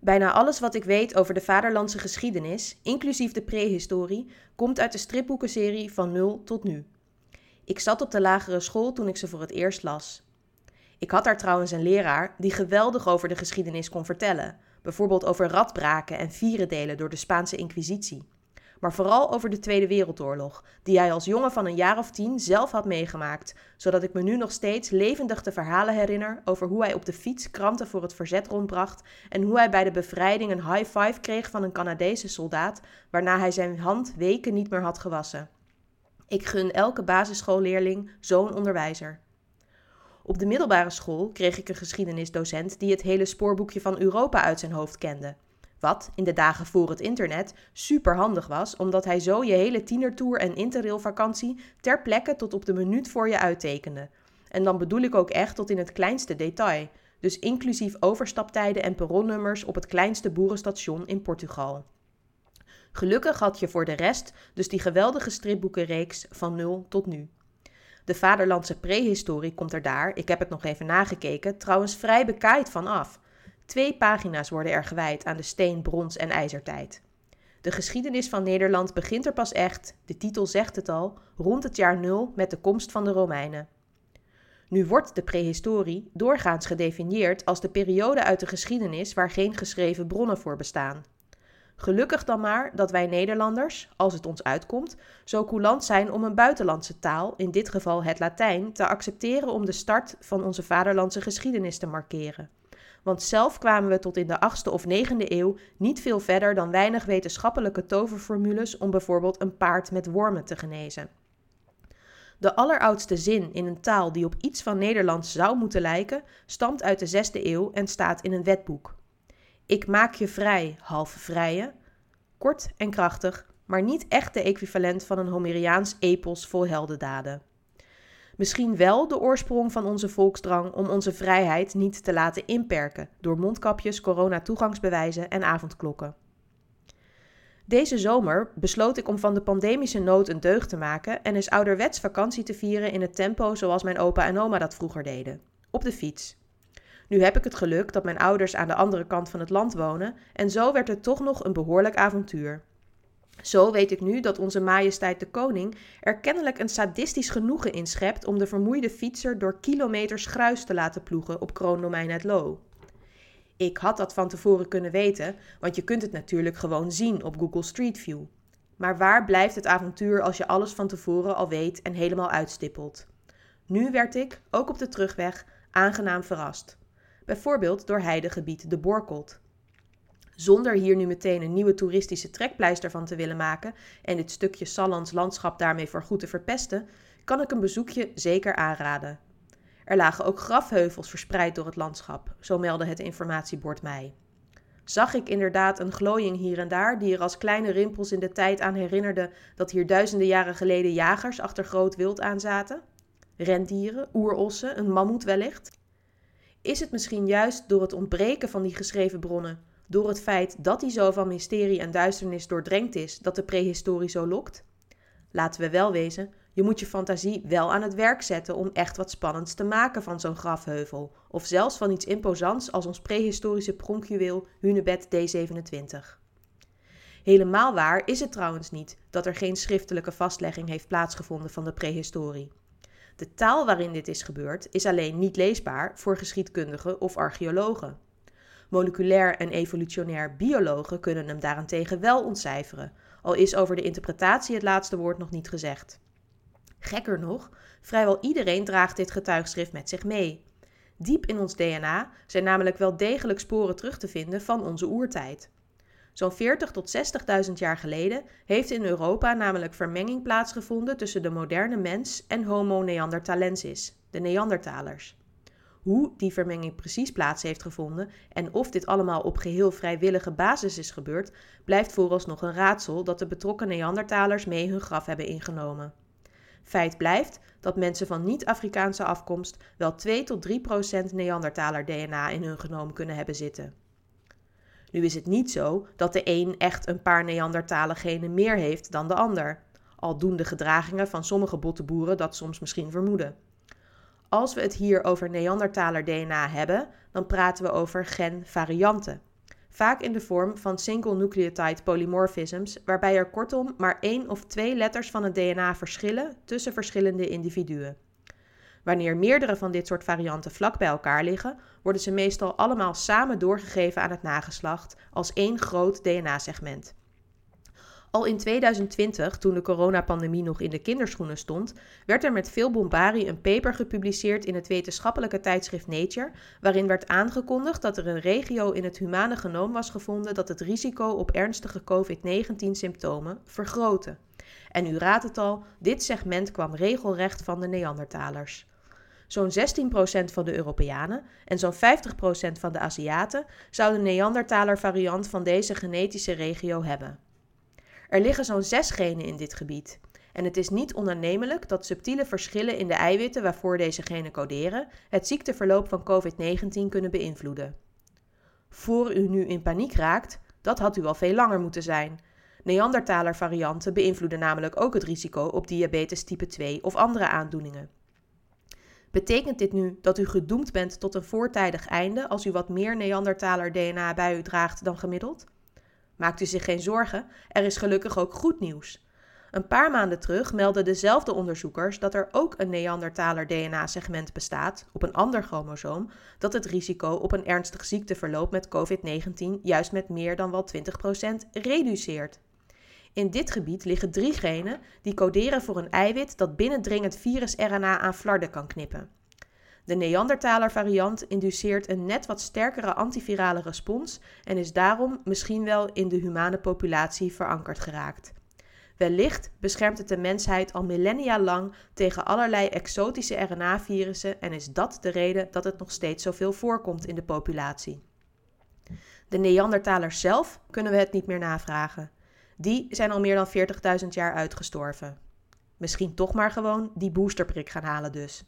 Bijna alles wat ik weet over de vaderlandse geschiedenis, inclusief de prehistorie, komt uit de stripboekenserie Van Nul tot Nu. Ik zat op de lagere school toen ik ze voor het eerst las. Ik had daar trouwens een leraar die geweldig over de geschiedenis kon vertellen, bijvoorbeeld over radbraken en vierendelen door de Spaanse Inquisitie maar vooral over de Tweede Wereldoorlog, die hij als jongen van een jaar of tien zelf had meegemaakt, zodat ik me nu nog steeds levendig de verhalen herinner over hoe hij op de fiets kranten voor het verzet rondbracht en hoe hij bij de bevrijding een high five kreeg van een Canadese soldaat, waarna hij zijn hand weken niet meer had gewassen. Ik gun elke basisschoolleerling zo'n onderwijzer. Op de middelbare school kreeg ik een geschiedenisdocent die het hele spoorboekje van Europa uit zijn hoofd kende. Wat in de dagen voor het internet super handig was, omdat hij zo je hele tienertour en interrailvakantie ter plekke tot op de minuut voor je uittekende. En dan bedoel ik ook echt tot in het kleinste detail, dus inclusief overstaptijden en perronnummers op het kleinste boerenstation in Portugal. Gelukkig had je voor de rest dus die geweldige stripboekenreeks van nul tot nu. De vaderlandse prehistorie komt er daar, ik heb het nog even nagekeken, trouwens vrij bekaaid van af. Twee pagina's worden er gewijd aan de steen-, brons- en ijzertijd. De geschiedenis van Nederland begint er pas echt, de titel zegt het al, rond het jaar nul met de komst van de Romeinen. Nu wordt de prehistorie doorgaans gedefinieerd als de periode uit de geschiedenis waar geen geschreven bronnen voor bestaan. Gelukkig dan maar dat wij Nederlanders, als het ons uitkomt, zo coulant zijn om een buitenlandse taal, in dit geval het Latijn, te accepteren om de start van onze vaderlandse geschiedenis te markeren want zelf kwamen we tot in de 8e of 9e eeuw niet veel verder dan weinig wetenschappelijke toverformules om bijvoorbeeld een paard met wormen te genezen. De alleroudste zin in een taal die op iets van Nederlands zou moeten lijken, stamt uit de 6e eeuw en staat in een wetboek. Ik maak je vrij, half vrije. Kort en krachtig, maar niet echt de equivalent van een Homeriaans epos vol heldendaden. Misschien wel de oorsprong van onze volksdrang om onze vrijheid niet te laten inperken door mondkapjes, corona-toegangsbewijzen en avondklokken. Deze zomer besloot ik om van de pandemische nood een deugd te maken en eens ouderwets vakantie te vieren in het tempo zoals mijn opa en oma dat vroeger deden: op de fiets. Nu heb ik het geluk dat mijn ouders aan de andere kant van het land wonen en zo werd het toch nog een behoorlijk avontuur. Zo weet ik nu dat onze majesteit de koning er kennelijk een sadistisch genoegen in schept om de vermoeide fietser door kilometers gruis te laten ploegen op kroondomein het Loo. Ik had dat van tevoren kunnen weten, want je kunt het natuurlijk gewoon zien op Google Street View. Maar waar blijft het avontuur als je alles van tevoren al weet en helemaal uitstippelt? Nu werd ik, ook op de terugweg, aangenaam verrast. Bijvoorbeeld door heidegebied de Borkelt zonder hier nu meteen een nieuwe toeristische trekpleister van te willen maken en dit stukje Sallands landschap daarmee voor goed te verpesten, kan ik een bezoekje zeker aanraden. Er lagen ook grafheuvels verspreid door het landschap, zo meldde het informatiebord mij. Zag ik inderdaad een glooiing hier en daar die er als kleine rimpels in de tijd aan herinnerde dat hier duizenden jaren geleden jagers achter groot wild aanzaten? Rendieren, oerossen, een mammoet wellicht? Is het misschien juist door het ontbreken van die geschreven bronnen door het feit dat hij zo van mysterie en duisternis doordrenkt is, dat de prehistorie zo lokt? Laten we wel wezen, je moet je fantasie wel aan het werk zetten om echt wat spannends te maken van zo'n grafheuvel, of zelfs van iets imposants als ons prehistorische pronkjuweel Hunebed D27. Helemaal waar is het trouwens niet dat er geen schriftelijke vastlegging heeft plaatsgevonden van de prehistorie. De taal waarin dit is gebeurd is alleen niet leesbaar voor geschiedkundigen of archeologen. Moleculair en evolutionair biologen kunnen hem daarentegen wel ontcijferen, al is over de interpretatie het laatste woord nog niet gezegd. Gekker nog, vrijwel iedereen draagt dit getuigschrift met zich mee. Diep in ons DNA zijn namelijk wel degelijk sporen terug te vinden van onze oertijd. Zo'n 40 tot 60.000 jaar geleden heeft in Europa namelijk vermenging plaatsgevonden tussen de moderne mens en Homo neanderthalensis, de Neandertalers. Hoe die vermenging precies plaats heeft gevonden en of dit allemaal op geheel vrijwillige basis is gebeurd, blijft vooralsnog een raadsel dat de betrokken Neandertalers mee hun graf hebben ingenomen. Feit blijft dat mensen van niet-Afrikaanse afkomst wel 2 tot 3 procent Neandertaler DNA in hun genoom kunnen hebben zitten. Nu is het niet zo dat de een echt een paar Neandertalen genen meer heeft dan de ander, al doen de gedragingen van sommige botteboeren dat soms misschien vermoeden. Als we het hier over Neandertaler DNA hebben, dan praten we over genvarianten. vaak in de vorm van single nucleotide polymorphisms, waarbij er kortom maar één of twee letters van het DNA verschillen tussen verschillende individuen. Wanneer meerdere van dit soort varianten vlak bij elkaar liggen, worden ze meestal allemaal samen doorgegeven aan het nageslacht als één groot DNA-segment. Al in 2020, toen de coronapandemie nog in de kinderschoenen stond, werd er met veel bombarie een paper gepubliceerd in het wetenschappelijke tijdschrift Nature, waarin werd aangekondigd dat er een regio in het humane genoom was gevonden dat het risico op ernstige COVID-19-symptomen vergrootte. En u raadt het al, dit segment kwam regelrecht van de Neandertalers. Zo'n 16% van de Europeanen en zo'n 50% van de Aziaten zou de Neandertaler variant van deze genetische regio hebben. Er liggen zo'n zes genen in dit gebied. En het is niet onaannemelijk dat subtiele verschillen in de eiwitten waarvoor deze genen coderen het ziekteverloop van COVID-19 kunnen beïnvloeden. Voor u nu in paniek raakt, dat had u al veel langer moeten zijn. Neandertaler varianten beïnvloeden namelijk ook het risico op diabetes type 2 of andere aandoeningen. Betekent dit nu dat u gedoemd bent tot een voortijdig einde als u wat meer Neandertaler DNA bij u draagt dan gemiddeld? Maakt u zich geen zorgen, er is gelukkig ook goed nieuws. Een paar maanden terug meldden dezelfde onderzoekers dat er ook een Neandertaler DNA-segment bestaat op een ander chromosoom dat het risico op een ernstig ziekteverloop met COVID-19 juist met meer dan wel 20% reduceert. In dit gebied liggen drie genen die coderen voor een eiwit dat binnendringend virus-RNA aan flarden kan knippen. De Neandertaler variant induceert een net wat sterkere antivirale respons en is daarom misschien wel in de humane populatie verankerd geraakt. Wellicht beschermt het de mensheid al millennia lang tegen allerlei exotische RNA-virussen en is dat de reden dat het nog steeds zoveel voorkomt in de populatie. De Neandertalers zelf kunnen we het niet meer navragen. Die zijn al meer dan 40.000 jaar uitgestorven. Misschien toch maar gewoon die boosterprik gaan halen dus.